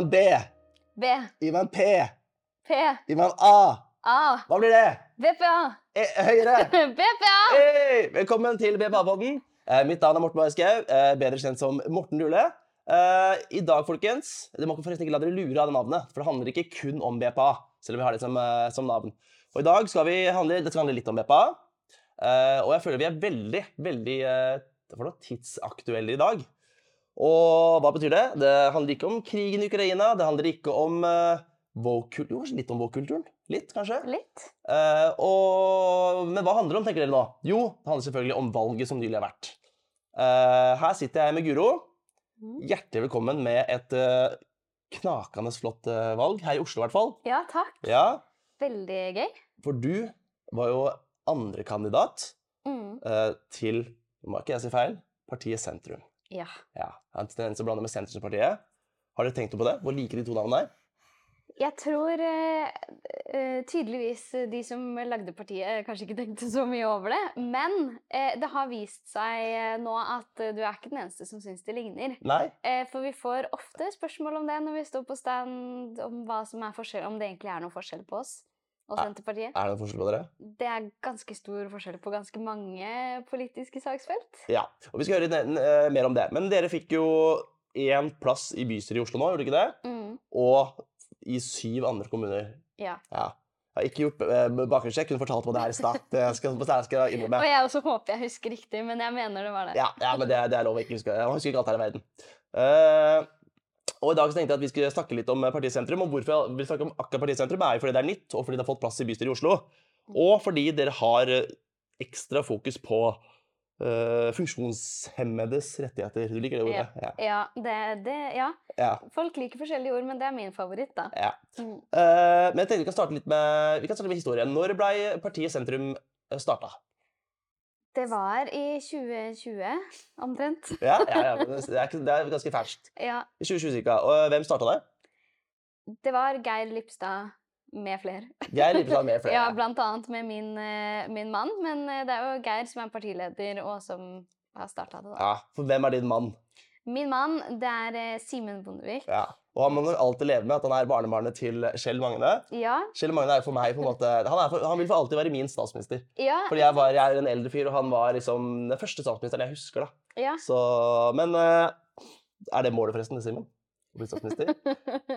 Ivan B. B. Ivan P. P. Ivan A. A. Hva blir det? BPA. E høyre. BPA! Hey, Velkommen til BPA-podden. Eh, mitt navn er Morten Marskau, eh, bedre kjent som Morten Lule. Eh, I dag, folkens Dere må forresten ikke la dere lure av det navnet, for det handler ikke kun om BPA. selv om vi har det som, eh, som navn. Og i dag skal vi handle, det skal handle litt om BPA. Eh, og jeg føler vi er veldig, veldig eh, tidsaktuelle i dag. Og hva betyr det? Det handler ikke om krigen i Ukraina. Det handler ikke om uh, woke-kultur. Jo, kanskje litt om woke-kulturen. Litt, kanskje. Litt. Uh, og, men hva handler det om, tenker dere nå? Jo, det handler selvfølgelig om valget som nylig har vært. Uh, her sitter jeg med Guro. Mm. Hjertelig velkommen med et uh, knakende flott eh, valg, her i Oslo i hvert fall. Ja, takk. Ja, Veldig gøy. for du var jo andrekandidat Mm. til, nå må ikke jeg si feil, partiet Sentrum. Ja. Ja, en tendens til å blande med Senterpartiet. Har dere tenkt på det? Hvor like de to navnene er? Jeg tror eh, eh, tydeligvis de som lagde partiet, eh, kanskje ikke tenkte så mye over det. Men eh, det har vist seg eh, nå at du er ikke den eneste som syns det ligner. Nei? Eh, for vi får ofte spørsmål om det når vi står på stand, om hva som er forskjell, om det egentlig er noe forskjell på oss og Senterpartiet. Er det forskjell på dere? Det er ganske stor forskjell på ganske mange politiske saksfelt. Ja, og vi skal høre eh, mer om det. Men dere fikk jo én plass i bystyret i Oslo nå, gjorde dere ikke det? Mm. Og i syv andre kommuner. Ja. Ja. Jeg har ikke gjort eh, bakgrunnssjekk, hun fortalte meg det her i stad. Det skal, det skal innrømme. Og jeg også håper jeg husker riktig, men jeg mener det var det. Ja, ja, men det, det er lov å ikke huske. Jeg husker ikke alt her i verden. Eh, og I dag så tenkte jeg at vi skulle snakke litt om Partiet Sentrum. Og hvorfor jeg vil snakke om akkurat Partiet Sentrum er jo fordi det er nytt, og fordi det har fått plass i bystyret i Oslo. Og fordi dere har eh, ekstra fokus på uh, funksjonshemmedes rettigheter. Du liker det ordet? Ja. Ja, det, det, ja. ja. Folk liker forskjellige ord, men det er min favoritt, da. ja. Mm. Eh, men jeg tenkte vi kan starte litt med, vi kan starte med historien. Når ble Partiet Sentrum starta? Det var i 2020, omtrent. Ja, ja, ja, det er, ikke, det er ganske ferskt. Ja. I 2020 ca. Og hvem starta det? Det var Geir Lipstad med flere. Geir Lipstad med flere. Ja, blant annet med min, eh, min mann, men eh, det er jo Geir som er partileder, og som har starta det, da. Ja, for hvem er din mann? Min mann, det er eh, Simen Bondevik. Ja. Og han må alltid leve med at han er barnebarnet til Kjell Magne. Ja. Kjell Magne er for meg på en måte Han, er for, han vil for alltid være min statsminister. Ja. Fordi jeg, var, jeg er en eldre fyr, og han var liksom den første statsministeren jeg husker. da. ja. Så, Men eh, er det målet, forresten, Simen? Å bli statsminister?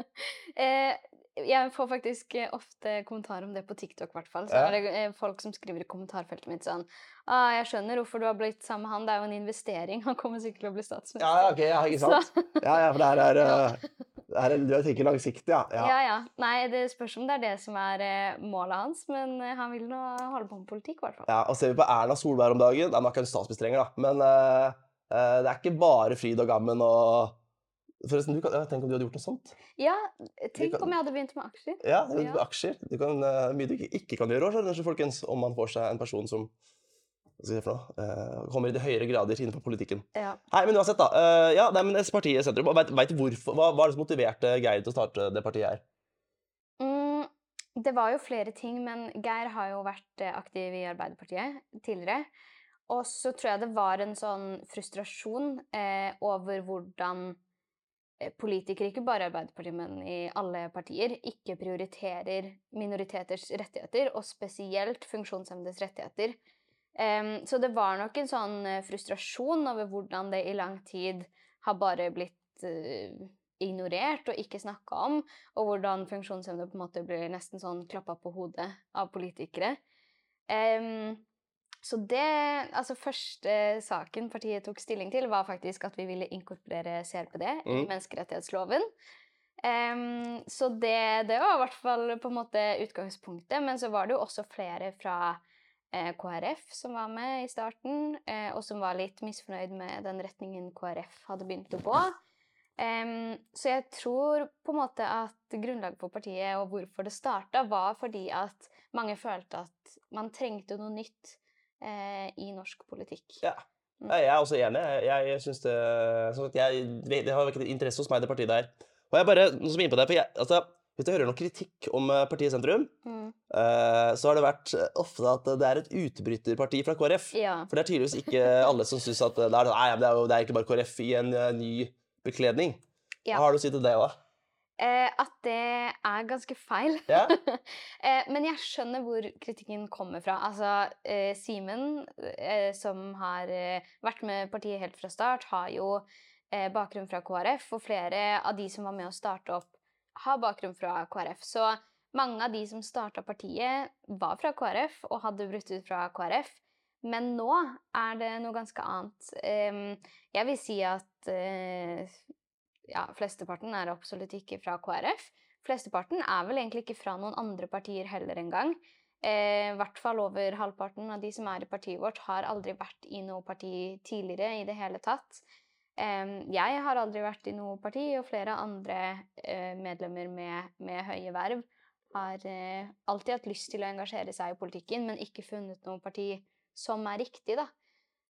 eh, jeg får faktisk eh, ofte kommentarer om det på TikTok, i hvert fall. Så Ja. er det folk som skriver i kommentarfeltet mitt sånn ah, 'Jeg skjønner hvorfor du har blitt sammen med han. Det er jo en investering. Han kommer sikkert til å bli statsminister.' Ja, ja, ok, ja, ikke sant? Ja, ja, for det her er, her er Du tenker langsiktig, ja. Ja. ja. ja, Nei, det spørs om det er det som er eh, målet hans, men eh, han vil nå holde på med politikk, i hvert fall. Ja, og ser vi på Erna Solberg om dagen Nei, Hun er ikke statsminister lenger, da. Men uh, uh, det er ikke bare fryd og gammen og Forresten, du kan, tenk om du hadde gjort noe sånt? Ja, tenk kan- om jeg hadde begynt med aksjer. Ja, Ja. aksjer. Det kan, mye du ikke, ikke kan gjøre, skjønner folkens, om man får seg en person som si eh, kommer i de høyere grader innenfor politikken. Ja. Nei, men uansett, da. Uh, ja, nei, men partiet sentrum. Vet, vet hvorfor, hva er det som motiverte Geir til å starte det partiet her? Mm, det var jo flere ting, men Geir har jo vært eh, aktiv i Arbeiderpartiet tidligere. Og så tror jeg det var en sånn frustrasjon eh, over hvordan politikere, ikke bare i Arbeiderpartiet, men i alle partier, ikke prioriterer minoriteters rettigheter, og spesielt funksjonshemmedes rettigheter. Em, så det var nok en sånn eh, frustrasjon over hvordan det i lang tid har bare blitt uh, ignorert og ikke snakka om, og hvordan funksjonshemmede på en måte blir nesten sånn klappa på hodet av politikere. Um, så det Altså, første saken partiet tok stilling til, var faktisk at vi ville inkorporere CRPD i Mm. menneskerettighetsloven. Um, så det, det var i hvert fall på en måte utgangspunktet. Men så var det jo også flere fra KrF som var med i starten, eh, og som var litt misfornøyd med den retningen KrF hadde begynt å gå. Så jeg tror på en måte at grunnlaget for partiet og hvorfor det starta, var fordi at mange følte at man trengte noe nytt eh, i norsk politikk. Ja. Jeg er også enig. Jeg, jeg synes det, at jeg, det har vekket interesse hos meg, det partiet der. Og jeg bare, noe som er inne på det, for jeg, altså, Hvis jeg hører noe kritikk om eh, partiet Sentrum, Mm. eh, så har det vært eh, ofte at det er et utbryterparti fra KrF. Ja. For det er tydeligvis ikke alle som syns at det er, nei, det er, jo, det er ikke bare KrF i en ny bekledning. Ja. Hva har du å si til det òg? Eh, at det er ganske feil. Ja. eh, men jeg skjønner hvor kritikken kommer fra. Altså, eh, Simen, som har vært med partiet helt fra start, har jo bakgrunn fra KrF, og flere av de som var med å starte opp, har bakgrunn fra KrF. Så mange av de som starta partiet, var fra KrF og hadde brutt ut fra KrF. Men nå er det noe ganske annet. Jeg vil si at eh, ja, flesteparten er absolutt ikke fra KrF. Flesteparten er vel egentlig ikke fra noen andre partier heller engang. Eh, I hvert fall over halvparten av de som er i partiet vårt, har aldri vært i noe parti tidligere i det hele tatt. Jeg har aldri vært i noe parti, og flere andre eh, medlemmer med, med høye verv har eh, alltid hatt lyst til å engasjere seg i politikken, men ikke funnet noe parti som er riktig, da.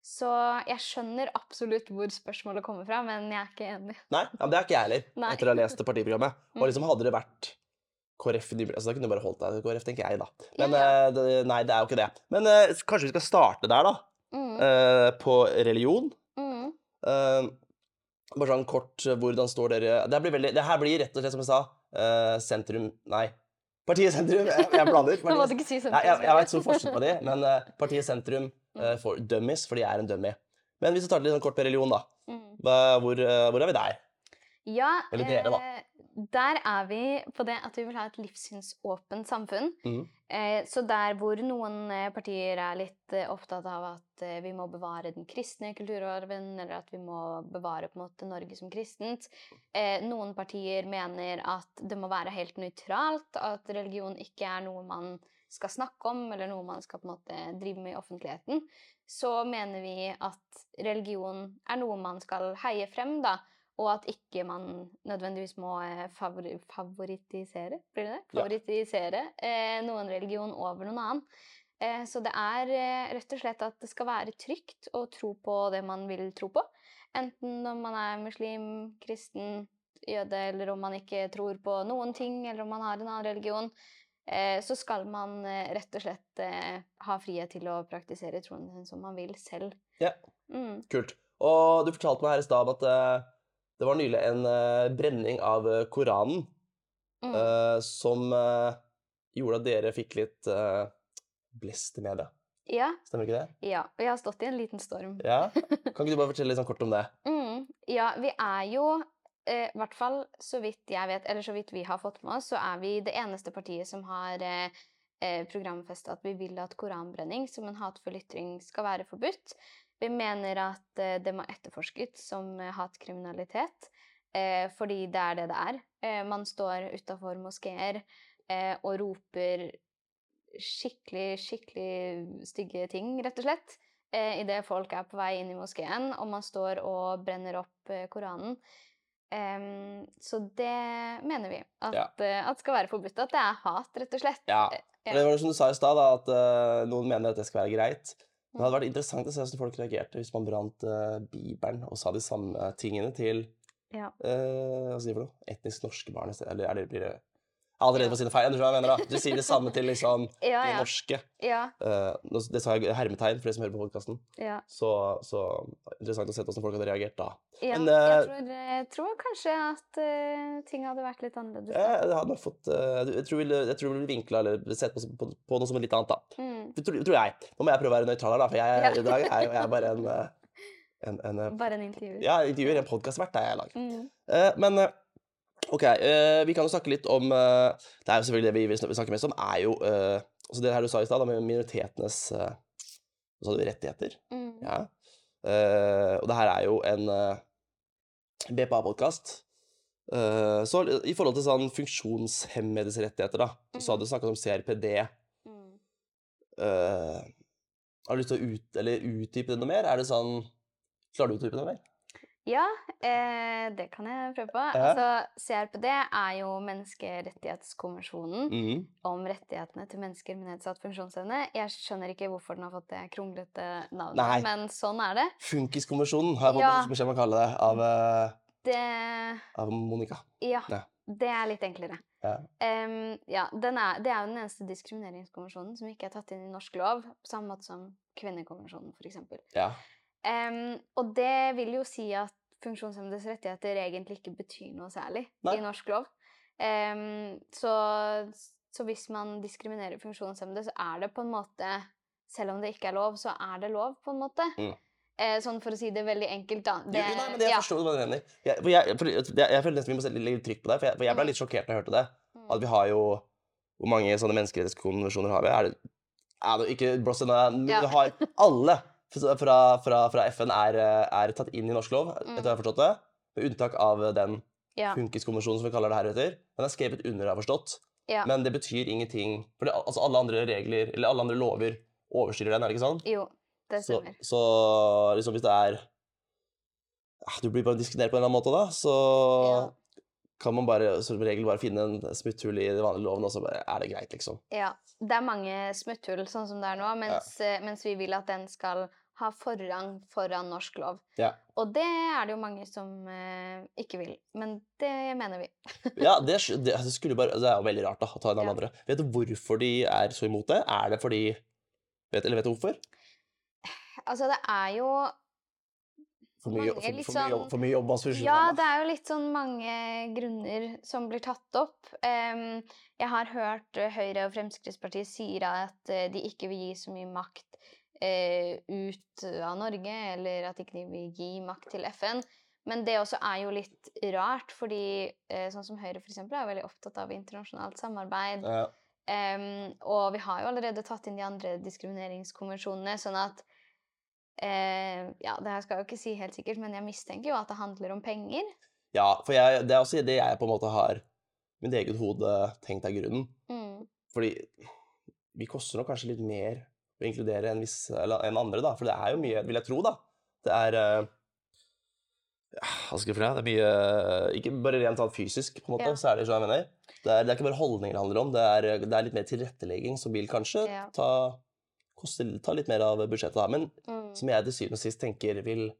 Så jeg skjønner absolutt hvor spørsmålet kommer fra, men jeg er ikke enig. Nei, ja, det er ikke jeg heller, Nei. etter å ha lest partiprogrammet. Og Mm. liksom hadde det vært KrF altså, Da kunne du bare holdt deg til KrF, tenker jeg, da. Men Ja, ja. eh, nei, det er jo ikke det. Men kanskje vi skal starte der, da. Mm, Uh, på religion. Mm, Eh, bare sånn kort, eh, hvordan står dere Det blir, veldig, det her blir rett og slett, som jeg sa, eh, sentrum Nei. Partiet Sentrum. Jeg, jeg blander. Partiet- du ikke si sentrum. Nei, jeg, jeg vet stor forskjell på de, men eh, Partiet Sentrum eh, får dummies, for de er en dummy. Men hvis du tar det litt sånn kort på religion, da. Mm. Hvor, hvor er vi der? Ja, Eller dere, da. Der er vi på det at vi vil ha et livssynsåpent samfunn. Mm. Eh, så der hvor noen eh, partier er litt eh, opptatt av at vi må bevare den kristne kulturarven, eller at vi må bevare på en måte Norge som kristent. Eh, noen partier mener at det må være helt nøytralt, at religion ikke er noe man skal snakke om, eller noe man skal på en måte drive med i offentligheten. Så mener vi at religion er noe man skal heie frem, da. Og at ikke man nødvendigvis må eh, favori favorittisere, blir det det? Ja. Eh, noen religion over noen annen. Eh, så det er eh, rett og slett at det skal være trygt å tro på det man vil tro på. Enten om man er muslim, kristen, jøde, eller om man ikke tror på noen ting, eller om man har en annen religion. Så skal man rett og slett ha frihet til å praktisere troen sin som man vil selv. Ja. Mm. Kult. Og du fortalte meg her i stad at det var nylig en uh, brenning av eh, Koranen Mm. uh, som uh, gjorde at dere fikk litt uh, blest i media. Ja, Stemmer ikke det? ja. Og jeg har stått i en liten storm. Ja? Kan ikke du bare fortelle litt sånn kort om det? Mm, ja, vi er jo eh, hvert fall så vidt jeg vet, eller så vidt vi har fått med oss, så er vi det eneste partiet som har eh, programfesta at vi vil at koranbrenning som en hatefull ytring skal være forbudt. Vi mener at eh, det må etterforskes som eh, hatkriminalitet, eh, fordi det er det det er. Man står utafor moskeer og roper skikkelig, skikkelig stygge ting, rett og slett idet folk er på vei inn i moskeen, og man står og brenner opp Koranen. Um, så det mener vi at, Ja. uh, at skal være forbudt. At det er hat, rett og slett. Ja. ja. Det var som du sa i stad, at uh, noen mener at det skal være greit. Det hadde vært interessant å se hvordan folk reagerte hvis man brant uh, Bibelen og sa de samme tingene til Ja. uh, hva du for noe? etnisk norske barn. Eller er det, blir det allerede på sine feil. Du mener. Du sier det samme til liksom Ja, de ja. norske. ja, Uh, det sa jeg hermetegn for de som hører på podkasten. ja. Så, så interessant å se hvordan folk hadde reagert da. Men, jeg, eh, tror, jeg tror kanskje at uh, ting hadde vært litt annerledes. Jeg, fått eh, Jeg tror vi ville vinkla eller sett på, på, på noe som er litt annet, da. Mm. Det tror, tror jeg. Nå må jeg prøve å være nøytral her, da, for jeg, i dag er jeg bare en, eh, en, en eh, Bare en intervju. Ja, intervjuer, en podkastvert er jeg i dag. Mm. Eh, men eh, OK, eh, vi kan jo snakke litt om eh, Det er jo selvfølgelig det vi vil snakke mest om, er jo eh, altså det her du sa i stad, med minoritetenes? Rettigheter. Mm. Ja. Og det her er jo en BPA-podkast. så i forhold til sånn funksjonshemmedes rettigheter, da, så hadde du snakka om CRPD. Mm. Uh, har du lyst til å ut, eller utdype det noe mer? Er det sånn Klarer du å utdype det noe mer? Ja, eh, det kan jeg prøve på. Ja. Altså, CRPD er jo Menneskerettighetskonvensjonen mm. om rettighetene til mennesker med nedsatt funksjonsevne. Jeg skjønner ikke hvorfor den har fått det kronglete navnet, Nei. men sånn er det. Funkiskonvensjonen har jeg fått Ja. beskjed om å kalle det av, eh, Det av Monica. Ja. Ja. Det er litt enklere. Ja. Um, ja, den er, det er jo den eneste diskrimineringskonvensjonen som ikke er tatt inn i norsk lov, på samme måte som kvinnekonvensjonen, f.eks. ja. Um, og det vil jo si at funksjonshemmedes rettigheter egentlig ikke betyr noe særlig Nei. i norsk lov. Um, så, så hvis man diskriminerer funksjonshemmede, så er det på en måte Selv om det ikke er lov, så er det lov, på en måte. Mm. Eh, sånn for å si det veldig enkelt, da. Jo, nei, men jeg ja. forstår hva du mener. Jeg, for jeg, for jeg, jeg føler nesten vi må legge trykk på det, for jeg, for jeg ble Mm. litt sjokkert da jeg hørte det. Mm. At vi har jo Hvor mange sånne menneskerettighetskonvensjoner har vi? Er det, er det ikke blås i Ja. Vi har alle fra, fra, fra FN er, er tatt inn i norsk lov, etter hva jeg har forstått det. Med unntak av den ja. funkiskonvensjonen som vi kaller det heretter. Den er skrevet under, har forstått. ja. Men det betyr ingenting For det, altså alle andre regler, eller alle andre lover, overstyrer den, er det ikke sant? Jo, det stemmer. så liksom hvis det er ah, Du blir bare diskriminert på en eller annen måte, da, så Ja. kan man bare som regel bare finne en smutthull i de vanlige lovene, og så bare er det greit, liksom. Ja. Det er mange smutthull sånn som det er nå, mens, ja. mens vi vil at den skal ha forrang foran norsk lov. Ja. Og det er det jo mange som eh, ikke vil. Men det mener vi. Ja, det, det, bare Det er jo veldig rart, da, å ta inn alle Ja. andre. Vet du hvorfor de er så imot det? Er det fordi vet, Eller vet du hvorfor? Altså, det er jo For mye, for, for, sånn, mye, sånn- for mye jobb hos Ja, det er jo litt sånn mange grunner som blir tatt opp. Um, jeg har hørt eh, Høyre og Fremskrittspartiet sier at eh, de ikke vil gi så mye makt ut av Norge, eller at ikke de vil gi makt til FN. Men det også er jo litt rart, fordi eh, sånn som Høyre eksempel er veldig opptatt av internasjonalt samarbeid. Ja. Um, og vi har jo allerede tatt inn de andre diskrimineringskonvensjonene, sånn at uh, Ja, det her skal jeg jo ikke si helt sikkert, men jeg mistenker jo at det handler om penger. ja, for jeg, det er også det jeg på en måte har mitt eget hode tenkt er grunnen. Mm. Fordi vi koster nok kanskje litt mer å inkludere en viss, eller, enn andre, da. For det er jo mye, vil jeg tro, da. Det er eh, Hva skal jeg si? Det er mye Ikke bare rent sånn fysisk, på en måte, Ja. så er det sånn jeg mener. Det er, det er ikke bare holdninger det handler om, det er, det er litt mer tilrettelegging som vil kanskje Ja. ta, koste, ta litt mer av budsjettet, da. Men Mm. som jeg til syvende og sist tenker vil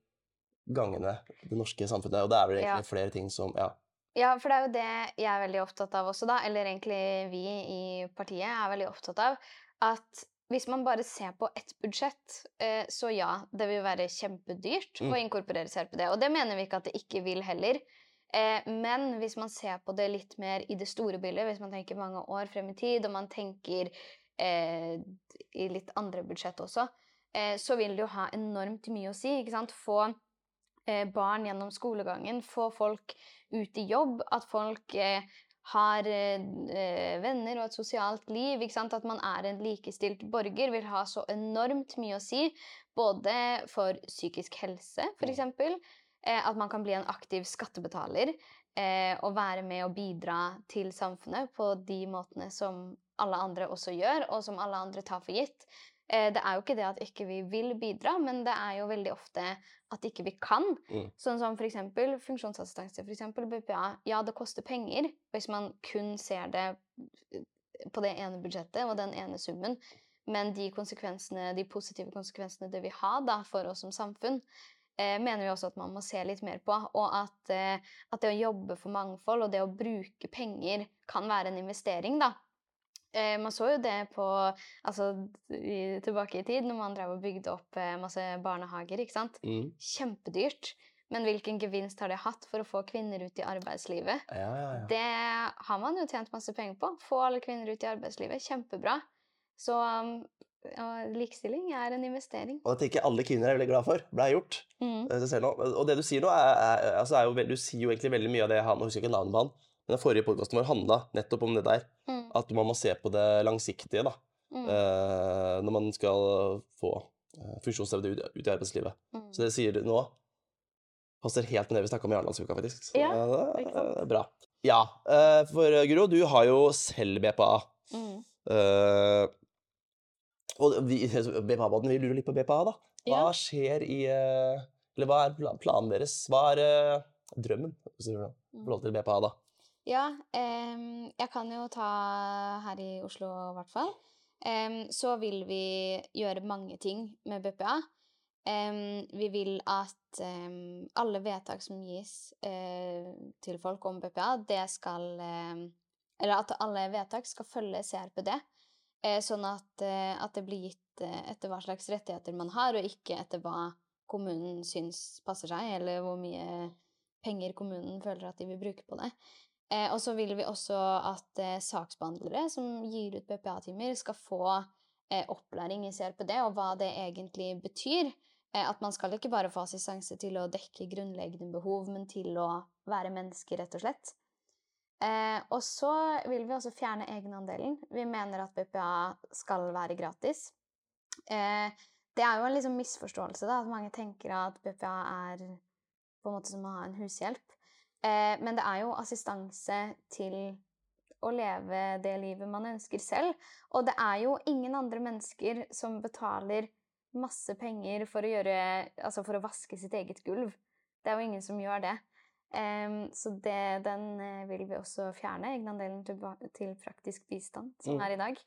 gagne det norske samfunnet. Og det er vel egentlig Ja. flere ting som Ja. Ja, for det er jo det jeg er veldig opptatt av også, da. Eller egentlig vi i partiet er veldig opptatt av. At hvis man bare ser på ett budsjett, eh, så ja, det vil være kjempedyrt Mm. å inkorporere CRPD. Og det mener vi ikke at det ikke vil heller. Eh, men hvis man ser på det litt mer i det store bildet, hvis man tenker mange år frem i tid, og man tenker eh, i litt andre budsjett også, eh, så vil det jo ha enormt mye å si. ikke sant? Få eh, barn gjennom skolegangen, få folk ut i jobb, at folk eh, har eh, venner og et sosialt liv. At man er en likestilt borger, vil ha så enormt mye å si. Både for psykisk helse, f.eks. Eh, at man kan bli en aktiv skattebetaler. Eh, og være med og bidra til samfunnet på de måtene som alle andre også gjør, og som alle andre tar for gitt. Eh, det er jo ikke det at ikke vi vil bidra, men det er jo veldig ofte at ikke vi kan. Mm. Sånn som eksempel funksjonsassistanse, eksempel BPA. Ja, det koster penger hvis man kun ser det eh, på det ene budsjettet og den ene summen. Men de de positive konsekvensene det vil ha da, for oss som samfunn, eh, mener vi også at man må se litt mer på. Og at, eh, at det å jobbe for mangfold og det å bruke penger kan være en investering, da. Eh, man så jo det på altså, i, tilbake i tid, når man drev og bygde opp eh, masse barnehager. ikke sant? Mm. Kjempedyrt. Men hvilken gevinst har det hatt for å få kvinner ut i arbeidslivet? Ja, ja, ja. Det har man jo tjent masse penger på. Få alle kvinner ut i arbeidslivet. Kjempebra. Så um, likestilling er en investering. Og tenker jeg alle kvinner er veldig glad for. Ble gjort. Mm. eh. Og det du sier nå, er, er, altså er jo du sier jo egentlig veldig mye av det han Nå husker ikke navnet på han, den forrige podkasten vår handla nettopp om det der. Mm. At man må se på det langsiktige, da. Mm. uh, når man skal få uh, funksjonshemmede ut, ut i arbeidslivet. Mm. Så det sier du nå passer helt med det vi snakka om i Arendalsuka, faktisk. Så Ja, det er bra. Ja, uh, for eh, Guro, du har jo selv BPA. Mm. eh, og vi, BPA-båten, vi lurer litt på BPA, da. Hva Ja. skjer i eh, Eller hva er planen deres? Hva er eh, drømmen i forhold til BPA, da? Ja, um, jeg kan jo ta her i Oslo i hvert fall. Um, så vil vi gjøre mange ting med BPA. Um, vi vil at alle vedtak som gis uh, til folk om BPA, det skal Eller at alle vedtak skal følge CRPD. uh, sånn at, uh, at det blir gitt eh, etter hva slags rettigheter man har, og ikke etter hva kommunen syns passer seg, eller hvor mye penger kommunen føler at de vil bruke på det. Eh, og så vil vi også at eh, saksbehandlere som gir ut BPA-timer, skal få eh, opplæring i CRPD og hva det egentlig betyr. Eh, at man skal ikke bare få assistanse til å dekke grunnleggende behov, men til å være menneske, rett og slett. Eh, og så vil vi også fjerne egenandelen. Vi mener at BPA skal være gratis. Eh, det er jo en liksom misforståelse, da, at mange tenker at BPA er på en måte som å ha en hushjelp. Eh, men det er jo assistanse til å leve det livet man ønsker selv. Og det er jo ingen andre mennesker som betaler masse penger for å, gjøre, altså for å vaske sitt eget gulv. Det er jo ingen som gjør det. Um, så det, den uh, vil vi også fjerne, egenandelen til, til praktisk bistand, som Mm. er i dag.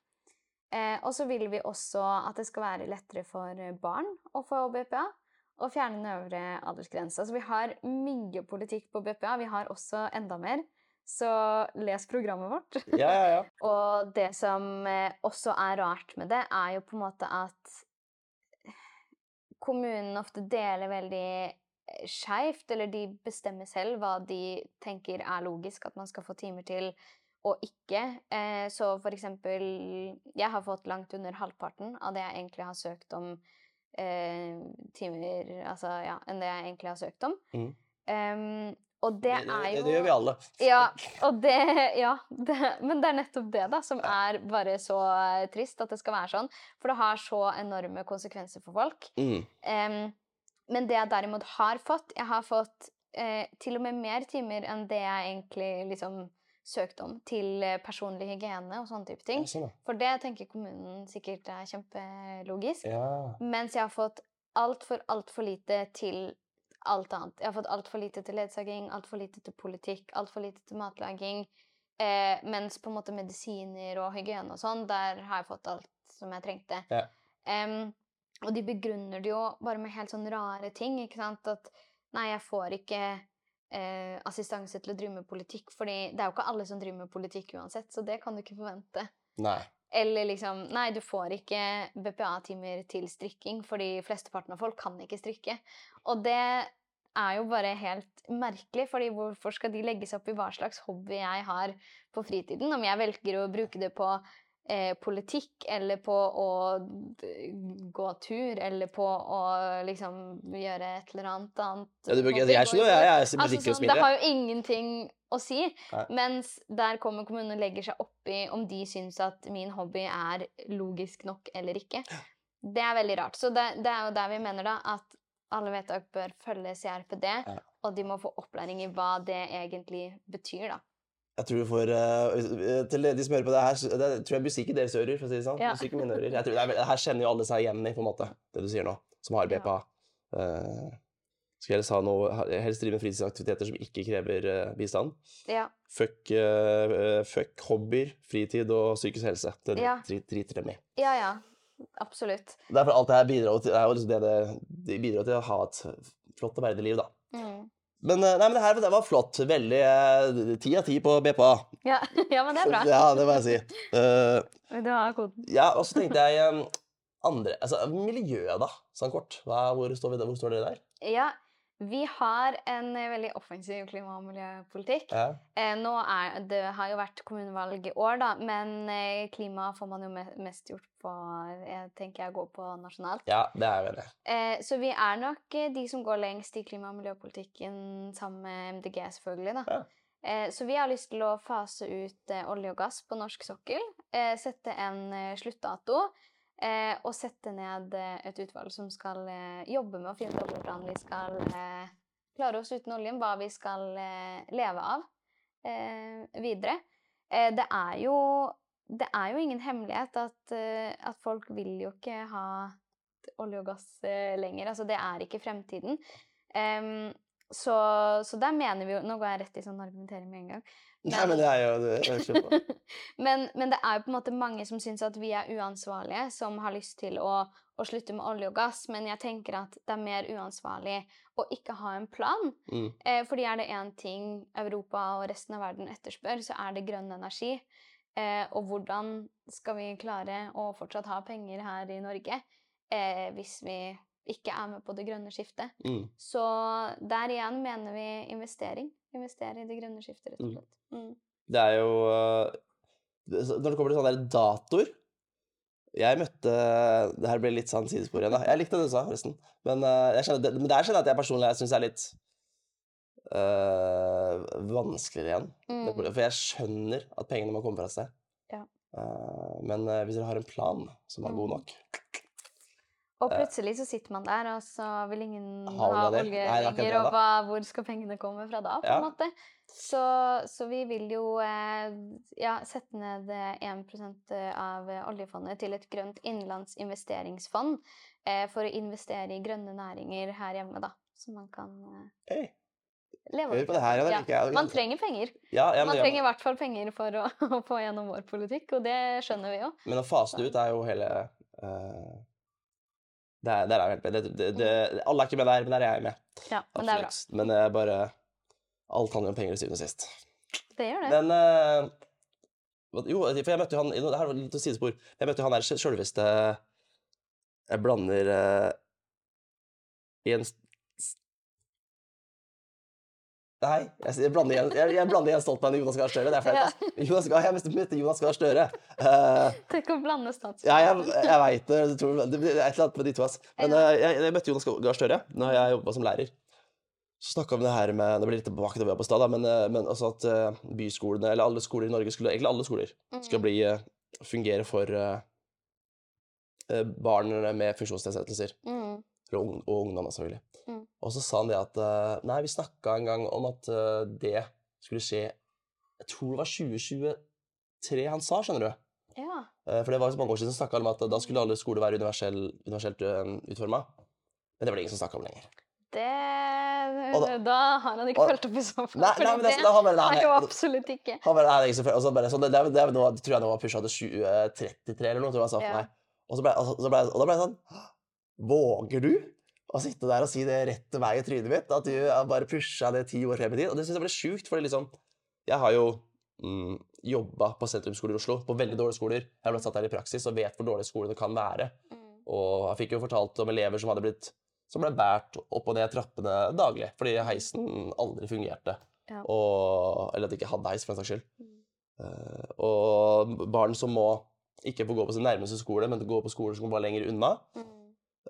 Uh, og så vil vi også at det skal være lettere for barn å få BPA, og fjerne den øvre aldersgrensa. Så vi har mye politikk på BPA. Vi har også enda mer. Så les programmet vårt. Ja, ja, ja. Og det som eh, også er rart med det, er jo på en måte at kommunen ofte deler veldig eh, skeivt, eller de bestemmer selv hva de tenker er logisk at man skal få timer til, og ikke. Eh, så for eksempel Jeg har fått langt under halvparten av det jeg egentlig har søkt om eh, timer Altså ja, enn det jeg egentlig har søkt om. Mm. Um, og det, Det, er jo det gjør vi alle. ja, og det, ja det, men det er nettopp det da, som er bare så eh, trist at det skal være sånn. For det har så enorme konsekvenser for folk. Mm. Um, men det jeg derimot har fått Jeg har fått eh, til og med mer timer enn det jeg egentlig liksom søkte om til eh, personlig hygiene og sånne type ting. Sånn, For det tenker kommunen sikkert er kjempelogisk. ja. Mens jeg har fått altfor, altfor lite til alt annet. Jeg har fått altfor lite til ledsaging, altfor lite til politikk, altfor lite til matlaging. Eh, mens på en måte medisiner og hygiene og sånn, der har jeg fått alt som jeg trengte. Ja. Um, og de begrunner det jo bare med helt sånn rare ting, ikke sant. At nei, jeg får ikke eh, assistanse til å drive med politikk, fordi det er jo ikke alle som driver med politikk uansett, så det kan du ikke forvente. Nei. Eller liksom Nei, du får ikke BPA-timer til strikking, fordi flesteparten av folk kan ikke strikke. Og det er jo bare helt merkelig, fordi hvorfor skal de legge seg opp i hva slags hobby jeg har på fritiden? Om jeg velger å bruke det på eh, politikk, eller på å gå tur, eller på å liksom gjøre et eller annet annet. Ja, bruker- jeg skjønner, jeg, jeg Altså, sånn, det har jo ingenting å si. Nei. Mens der kommer kommunen og legger seg opp i om de syns at min hobby er logisk nok eller ikke. Det er veldig rart. Så det, det er jo der vi mener da at alle vedtak bør følge CRPD, Ja. og de må få opplæring i hva det egentlig betyr, da. Jeg tror vi får eh, Til de som hører på det her, så- det tror jeg musikk i deres ører, for å si det sånn. Ja. Musikk i mine ører. Jeg tror det, er, her kjenner jo alle seg igjen i, på en måte, det du sier nå, som har Ja. Uh, Eh, skal helst ha noe Helst drive med fritidsaktiviteter som ikke krever uh, bistand. Ja. Fuck, eh, fuck hobbyer, fritid og psykisk helse. Det Ja. drit- driter dem i. ja, ja. Absolutt. Derfor alt det her bidrar til, er liksom det det, det bidrar til å ha et flott og verdig liv, da. Mm. Men, eh, nei, men det her det var flott. Veldig eh, ti av ti på BPA. Ja. ja, men det er bra. Ja, det må jeg si. Uh, Du har koden. ja, og så tenkte jeg um, andre Altså miljøet, da, sånn kort. Hva, hvor, står vi, hvor står dere der? Ja, vi har en eh, veldig offensiv klima- og miljøpolitikk. Ja. Eh, nå er, det har jo vært kommunevalg i år, da, men eh, klima får man jo mest gjort på jeg tenker jeg går på nasjonalt. ja, det er. Eh, så vi er nok de som går lengst i klima- og miljøpolitikken sammen med MDG, selvfølgelig. da. Ja. Så vi har lyst til å fase ut olje og gass på norsk sokkel. Sette en sluttdato. Eh, og sette ned eh, et utvalg som skal eh, jobbe med å finne ut hvordan vi skal eh, klare oss uten oljen. Hva vi skal eh, leve av eh, videre. Det er jo det er jo ingen hemmelighet at, at folk vil jo ikke ha olje og gass lenger. Altså, det er ikke fremtiden. Em, så, så der mener vi jo Nå går jeg rett i sånn argumentering med en gang. Nei, men det er jo det er men, men det er jo på en måte mange som syns at vi er uansvarlige, som har lyst til å, å slutte med olje og gass. Men jeg tenker at det er mer uansvarlig å ikke ha en plan. Mm. Eh, fordi er det én ting Europa og resten av verden etterspør, så er det grønn energi. Eh, og hvordan skal vi klare å fortsatt ha penger her i Norge eh, hvis vi ikke er med på det grønne skiftet? Mm. Så der igjen mener vi investering. Investere i det grønne skiftet, rett og Mm. slett. Mm. Det er jo det- så- Når det kommer til sånne der datoer Jeg møtte Det her ble litt sånn sidespor igjen, da. Jeg likte det du sa, forresten. Men, øh, jeg skjønner, det, men der skjønner jeg at jeg personlig syns er litt øh, vanskeligere igjen. Mm. For jeg skjønner at pengene må komme fra et sted. Ja. Eh, men hvis dere har en plan som er god Mm. nok Og plutselig så sitter man der, og så vil ingen Ha ha olje olje der. Nei, det er akkurat lenger, det, og hva, hvor skal pengene komme fra da, på Ja. en måte. Så, så vi vil jo eh, ja, sette ned eh, 1 av eh, oljefondet til et grønt innlandsinvesteringsfond eh, for å investere i grønne næringer her hjemme, da. Så man kan eh, Hei, leve av på det her. Ja. Man trenger penger. Man trenger i hvert fall penger for å, å få gjennom vår politikk, og det skjønner vi jo. men å fase det ut er jo hele øh, det er, der er jeg helt med. Det, det, det, alle er ikke med der, men der er jeg med. Ja, men det er bra. Men det er bare Alt handler om penger til syvende og sist. Det gjør det. Men uh, Jo, for jeg møtte jo han Det her var litt sidespor. Jeg møtte jo han der sj- sjølveste Jeg blander eh, Jens Nei, jeg, blander igjen, jeg, jeg blander igjen Stoltenberg og Jonas Gahr Støre. Det er flaut. Ja. Jonas, Gahr- jeg møtte- Jonas Gahr Støre. Uh, Tenk å blande ja, jeg, jeg veit det. Tror, det er et eller annet med de to. ass. Men eh, jeg, jeg møtte Jonas Gahr Støre når jeg jobba som lærer. Så snakka vi om det her med Det blir litt tilbake til det vi var på stad, men, uh, men altså at byskolene, eller alle skoler i Norge, skulle, egentlig alle skoler, skal Mm. bli, eh, fungere for barn med funksjonsnedsettelser. Mm. Og, ung, og ungdom, selvfølgelig. Mm. Og så sa han det at eh, Nei, vi snakka en gang om at eh, det skulle skje Jeg tror det var 2023 han sa, skjønner du. Ja. Eh, For det var så mange år siden snakka om at da skulle alle skoler være universell, universelt utforma. Men det var det ingen som snakka om lenger. Det da, da- har han ikke og- fulgt opp i så fall. Nei, nei, men det, det da har bare, nei, jo nei, absolutt ikke. han bare, nei, det ikke så så bare, sånn, det, det, det er tror jeg nå var pusha til 2033 eller noe, tror jeg han sa for meg. Og, så ble, og, så ble, og da ble jeg sånn Våger du å sitte der og si det rett til meg i trynet mitt? At du bare pusha det ti år frem i tid? Og det syns jeg ble sjukt, for liksom Jeg har jo mm, jobba på sentrumsskoler i Oslo, på veldig dårlige skoler. Jeg har blitt satt der i praksis og vet hvor dårlige skolene kan være. Mm. Og jeg fikk jo fortalt om elever som hadde blitt som ble båret opp og ned trappene daglig fordi heisen aldri fungerte. Ja. Og, eller at de ikke hadde heis, for den saks skyld. Mm. Uh, og barn som må ikke få gå på sin nærmeste skole, men gå på skoler som var lenger unna. Mm.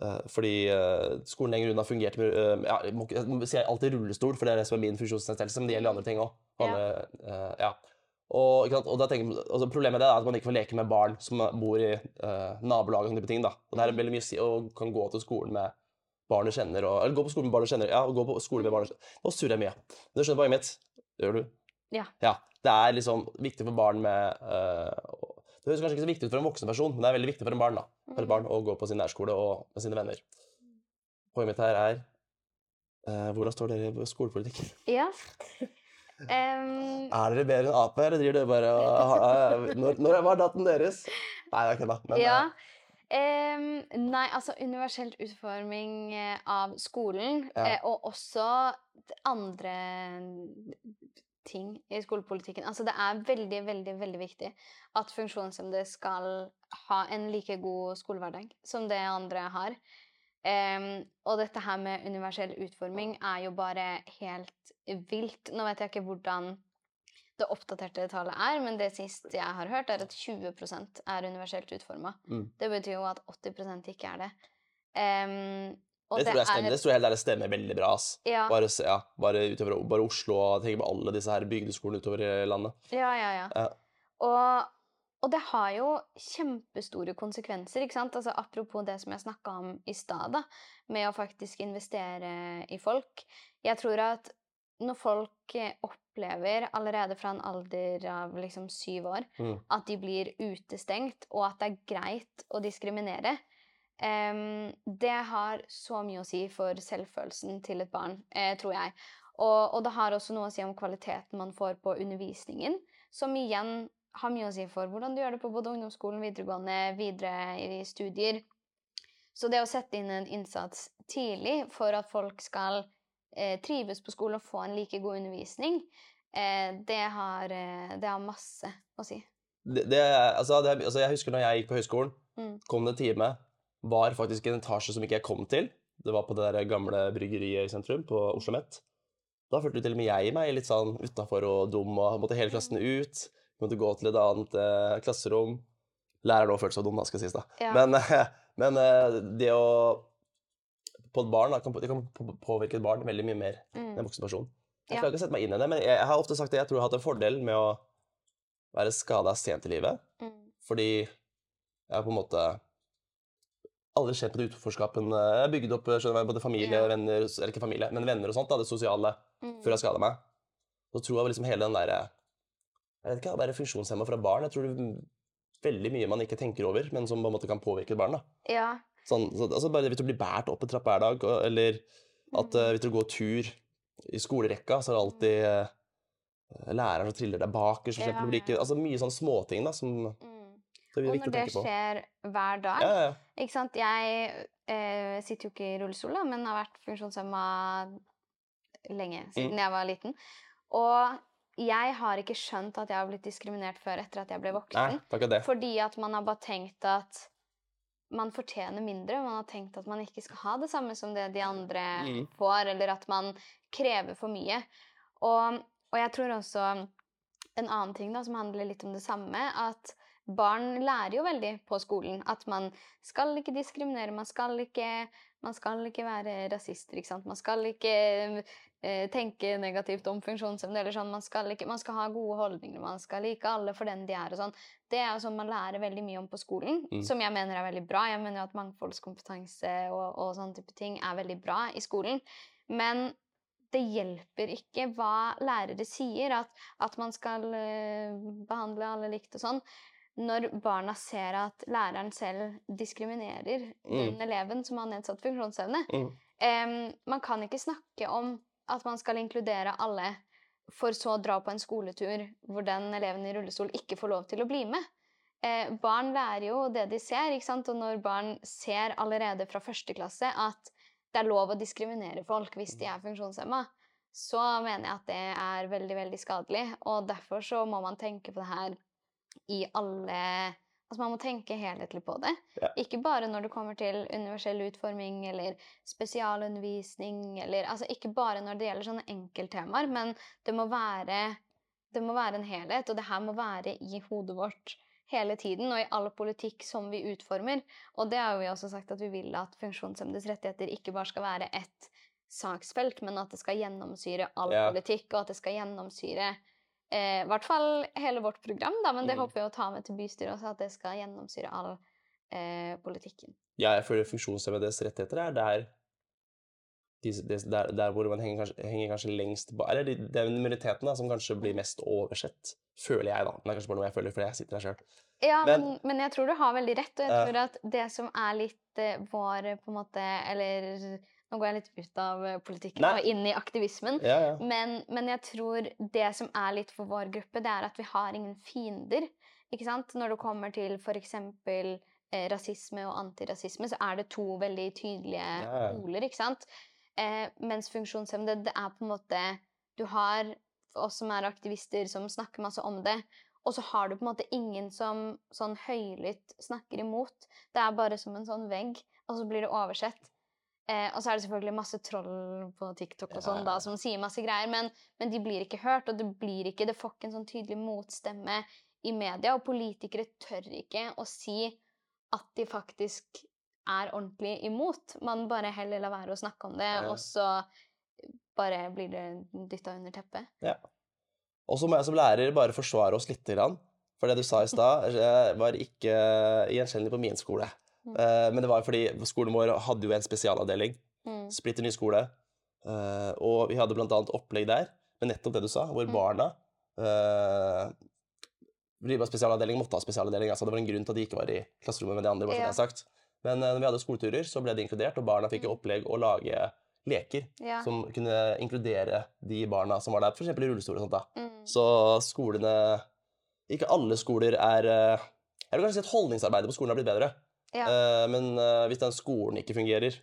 Eh, fordi eh, skolen lenger unna fungerte med eh, ja, Jeg må jeg må si alltid rullestol, for det er det som er min funksjonsnedsettelse, men det gjelder andre ting òg. ja. Og, sant? og tenker, altså problemet med det er at man ikke får leke med barn som bor i uh, nabolaget. og ting. da. Og det er veldig mye å og kan gå til skolen med barn du kjenner, og, eller gå på skolen med barn du kjenner. Ja, og gå på skolen med barn du kjenner. Nå surrer jeg mye. Men du skjønner poenget mitt? Gjør du? Ja. ja. Det er liksom viktig for barn med og- Det høres kanskje ikke så viktig ut for en voksen person, men det er veldig viktig for en barn da, for et barn å gå på sin nærskole og med sine venner. Poenget mitt her er eh, Hvordan står dere i skolepolitikk? Ja. Um, Er dere bedre enn Ap, eller driver dere bare og når, når var datten deres? Nei, jeg det. Men ja. Um, nei, altså universelt utforming eh, av skolen, Ja. eh, og også andre ting i skolepolitikken. Altså det er veldig, veldig, veldig viktig at funksjonshemmede skal ha en like god skolehverdag som det andre har. Um, og dette her med universell utforming er jo bare helt vilt. Nå vet jeg ikke hvordan det oppdaterte tallet er, men det siste jeg har hørt, er at 20 er universelt utforma. Mm. Det betyr jo at 80% ikke er det. Em, og det, tror jeg er stemmer. det tror jeg helt stemmer veldig bra. ass. Ja, Bare, ja, bare utover bare Oslo og tenk på alle disse her bygdeskolene utover i landet. ja, ja. ja. Ja. Og, og det har jo kjempestore konsekvenser, ikke sant? Altså, apropos det som jeg snakka om i stad, med å faktisk investere i folk. Jeg tror at når folk eh, opplever allerede fra en alder av liksom syv år Mm. at de blir utestengt, og at det er greit å diskriminere, em, det har så mye å si for selvfølelsen til et barn, eh, tror jeg. Og, og det har også noe å si om kvaliteten man får på undervisningen, som igjen har mye å si for hvordan du gjør det på både ungdomsskolen, videregående, videre i studier. Så det å sette inn en innsats tidlig for at folk skal eh, trives på skolen og få en like god undervisning, eh, det, har, eh, det har masse å si. Det, det, altså, det, altså, jeg husker når jeg gikk på høyskolen, Mm. kom det en time, var faktisk en etasje som ikke jeg kom til. Det var på det der gamle bryggeriet i sentrum, på Oslo Met. Da følte til og med jeg meg litt sånn utafor og dum, og måtte hele klassen ut. Måtte gå til et annet eh, klasserom. Læreren òg følte seg dum, da, skal sies. da. Ja. Men, men eh, det å På et barn da, kan, Det kan påvirke et barn veldig mye mer enn Mm. en voksen person. Jeg klarer ikke å sette meg inn i det, men jeg, jeg har ofte sagt det. Jeg tror jeg har hatt en fordel med å være skada sent i livet. Mm. Fordi jeg har på en måte aldri kjent på det utenforskapen. Jeg har bygd opp skjønner både familie, Ja. venner Eller ikke familie, men venner og sånt. da, Det sosiale Mm. før jeg skada meg. Så tror jeg liksom hele den derre Jeg vet ikke, å være funksjonshemma fra barn Jeg tror det er veldig mye man ikke tenker over, men som på en måte kan påvirke et barn. da. Ja. Sånn, så, altså bare Hvis du blir båret opp en trapp hver dag, eller at Mm. eh, hvis du går tur i skolerekka, så er det alltid eh, læreren som triller deg bakerst. for Ja, eksempel. Ikke, ja. altså Mye sånne småting da, som Mm. Det blir Og viktig når å det tenke på. skjer hver dag Ja, ja. Ikke sant? Jeg eh, sitter jo ikke i rullestol, da, men har vært funksjonshemma lenge, siden Mm. jeg var liten. Og jeg har ikke skjønt at jeg har blitt diskriminert før etter at jeg ble voksen. Nei. Fordi at man har bare tenkt at man fortjener mindre. Man har tenkt at man ikke skal ha det samme som det de andre Mm. får, eller at man krever for mye. Og, og jeg tror også en annen ting da, som handler litt om det samme, at barn lærer jo veldig på skolen at man skal ikke diskriminere, man skal ikke, man skal ikke være rasister, ikke sant? Man skal ikke eh, tenke negativt om funksjonshemmede, eller sånn, man skal, ikke, man skal ha gode holdninger, man skal like alle for den de er, og sånn. Det er jo sånn man lærer veldig mye om på skolen, Mm. som jeg mener er veldig bra. Jeg mener jo at mangfoldskompetanse og, og sånne type ting er veldig bra i skolen. Men det hjelper ikke hva lærere sier, at, at man skal eh, behandle alle likt og sånn. Når barna ser at læreren selv diskriminerer den eleven som har nedsatt funksjonsevne. Mm. Em, man kan ikke snakke om at man skal inkludere alle, for så å dra på en skoletur hvor den eleven i rullestol ikke får lov til å bli med. Eh, barn lærer jo det de ser, ikke sant? og når barn ser allerede fra første klasse at det er lov å diskriminere folk hvis de er funksjonshemma, så mener jeg at det er veldig, veldig skadelig. Og derfor så må man tenke på det her i alle Altså man må tenke helhetlig på det. Ja. Ikke bare når det kommer til universell utforming eller spesialundervisning eller Altså ikke bare når det gjelder sånne enkelttemaer, men det må være det må være en helhet, og det her må være i hodet vårt hele tiden, og i all politikk som vi utformer. Og det har vi også sagt at vi vil at funksjonshemmedes rettigheter ikke bare skal være ett saksfelt, men at det skal gjennomsyre all Ja. politikk, og at det skal gjennomsyre eh, i hvert fall hele vårt program, da, men det Mm. håper vi å ta med til bystyret også, at det skal gjennomsyre all eh, politikken. Ja, jeg føler funksjonshemmedes rettigheter er der, de, de, der, der hvor man henger kanskje, henger kanskje lengst bak Eller de, det er minoriteten da, som kanskje blir mest oversett. Føler jeg, da. Men det er kanskje bare noe jeg føler fordi jeg sitter her sjøl. Ja, Men- men, men jeg tror du har veldig rett, og jeg tror at det som er litt eh, vår på en måte Eller nå går jeg litt ut av eh, politikken Nei. og inn i aktivismen. Ja, ja. Men, men jeg tror det som er litt for vår gruppe, det er at vi har ingen fiender. Ikke sant? Når det kommer til f.eks. Eh, rasisme og antirasisme, så er det to veldig tydelige Ja, ja. poler. ikke sant? Eh, mens funksjonshemmede, det er på en måte Du har oss som er aktivister, som snakker masse om det. Og så har du på en måte ingen som sånn høylytt snakker imot. Det er bare som en sånn vegg, og så blir det oversett. Eh, og så er det selvfølgelig masse troll på TikTok og sånn Ja. da, som sier masse greier, men, men de blir ikke hørt, og det blir ikke, det får ikke en sånn tydelig motstemme i media, og politikere tør ikke å si at de faktisk er ordentlig imot. Man bare heller lar være å snakke om det, Ja. og så bare blir det dytta under teppet. Og så må jeg som lærer bare forsvare oss lite grann. For det du sa i stad, var ikke gjenkjennelig på min skole. Eh, Men det var fordi skolen vår hadde jo en spesialavdeling. Mm. Splitter ny skole. Uh, Og vi hadde blant annet opplegg der med nettopp det du sa, hvor Mm. barna uh, spesialavdeling måtte ha spesialavdeling. Altså det var en grunn til at de ikke var i klasserommet med de andre. bare Ja. er sagt. Men når vi hadde skoleturer, så ble det inkludert, og barna fikk i Mm. opplegg å lage leker Ja. som kunne inkludere de barna som var der, f.eks. i rullestol og sånt. da. Mm. Så skolene Ikke alle skoler er Jeg vil kanskje si at holdningsarbeidet på skolen har blitt bedre. Ja. Eh, Men uh, hvis den skolen ikke fungerer,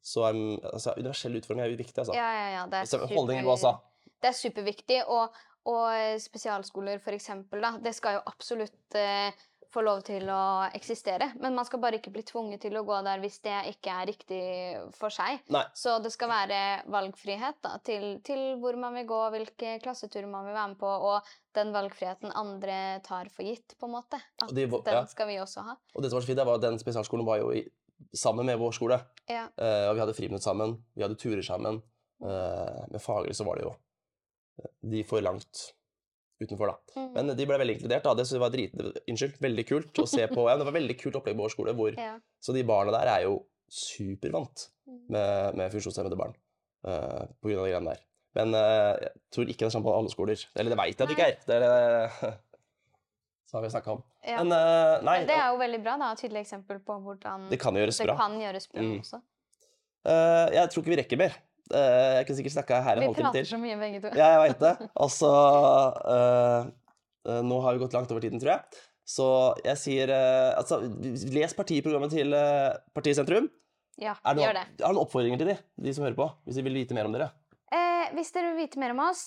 så er altså, universell utforming er viktig. altså. Ja, ja, ja. Det er, Så Holdninger også. det er superviktig. Og, og spesialskoler, for eksempel, da, det skal jo absolutt eh, få lov til å eksistere. Men man skal bare ikke bli tvunget til å gå der hvis det ikke er riktig for seg. Nei. Så det skal være valgfrihet da, til, til hvor man vil gå, hvilke klasseturer man vil være med på, og den valgfriheten andre tar for gitt, på en måte. At de den ja. skal vi også ha. Og det som var så fint, var at den spesialskolen var jo i, sammen med vår skole. Ja. Uh, og vi hadde friminutt sammen, vi hadde turer sammen. Uh, med faglig så var det jo eh, de for langt utenfor, da. Mm. Men de ble veldig inkludert. da, Det jeg var drit, unnskyld, veldig kult å se på. Ja, det var veldig kult opplegg på vår skole. Hvor, ja. Så de barna der er jo supervant Mm. med, med funksjonshemmede barn uh, på grunn av de greiene der. Men uh, jeg tror ikke det er sånn på alle skoler. Eller det veit jeg at det ikke er. Det er det så har vi snakka om. Ja. Men uh, nei, det er jo veldig bra, da. Tydelig eksempel på hvordan det kan gjøres det bra. kan gjøres bra Mm. også. Eh, jeg tror ikke vi rekker mer. Eh, jeg kunne sikkert snakka her en halvtime til. Vi prater så mye, begge to. Ja, jeg veit det. Altså uh, Nå har vi gått langt over tiden, tror jeg. Så jeg sier uh, altså, Les partiprogrammet til uh, Partiet Sentrum. Ja, Er det gjør det. har du noen oppfordringer til de, de som hører på? Hvis de vil vite mer om dere? Eh, hvis dere vil vite mer om oss,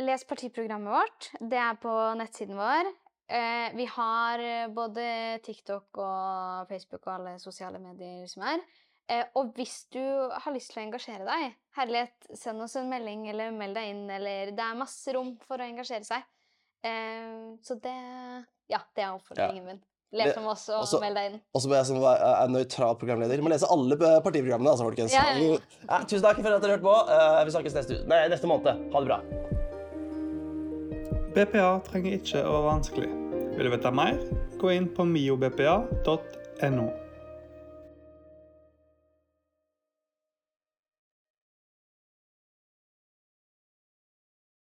les partiprogrammet vårt. Det er på nettsiden vår. Eh, vi har både TikTok og Facebook og alle sosiale medier som er. Eh, og hvis du har lyst til å engasjere deg, herlighet, send oss en melding eller meld deg inn. Eller det er masse rom for å engasjere seg. Eh, så det Ja, det er oppfordringen min. Les om oss og også- meld deg inn. Og så må jeg som er nøytral programleder må lese alle partiprogrammene. altså, folkens. Ja, ja, ja. Ja, tusen takk for at dere hørte på. Eh, vi snakkes neste, nei, neste måned. Ha det bra. BPA trenger ikke å være vanskelig. Vil du vite mer? Gå inn på miobpa.no.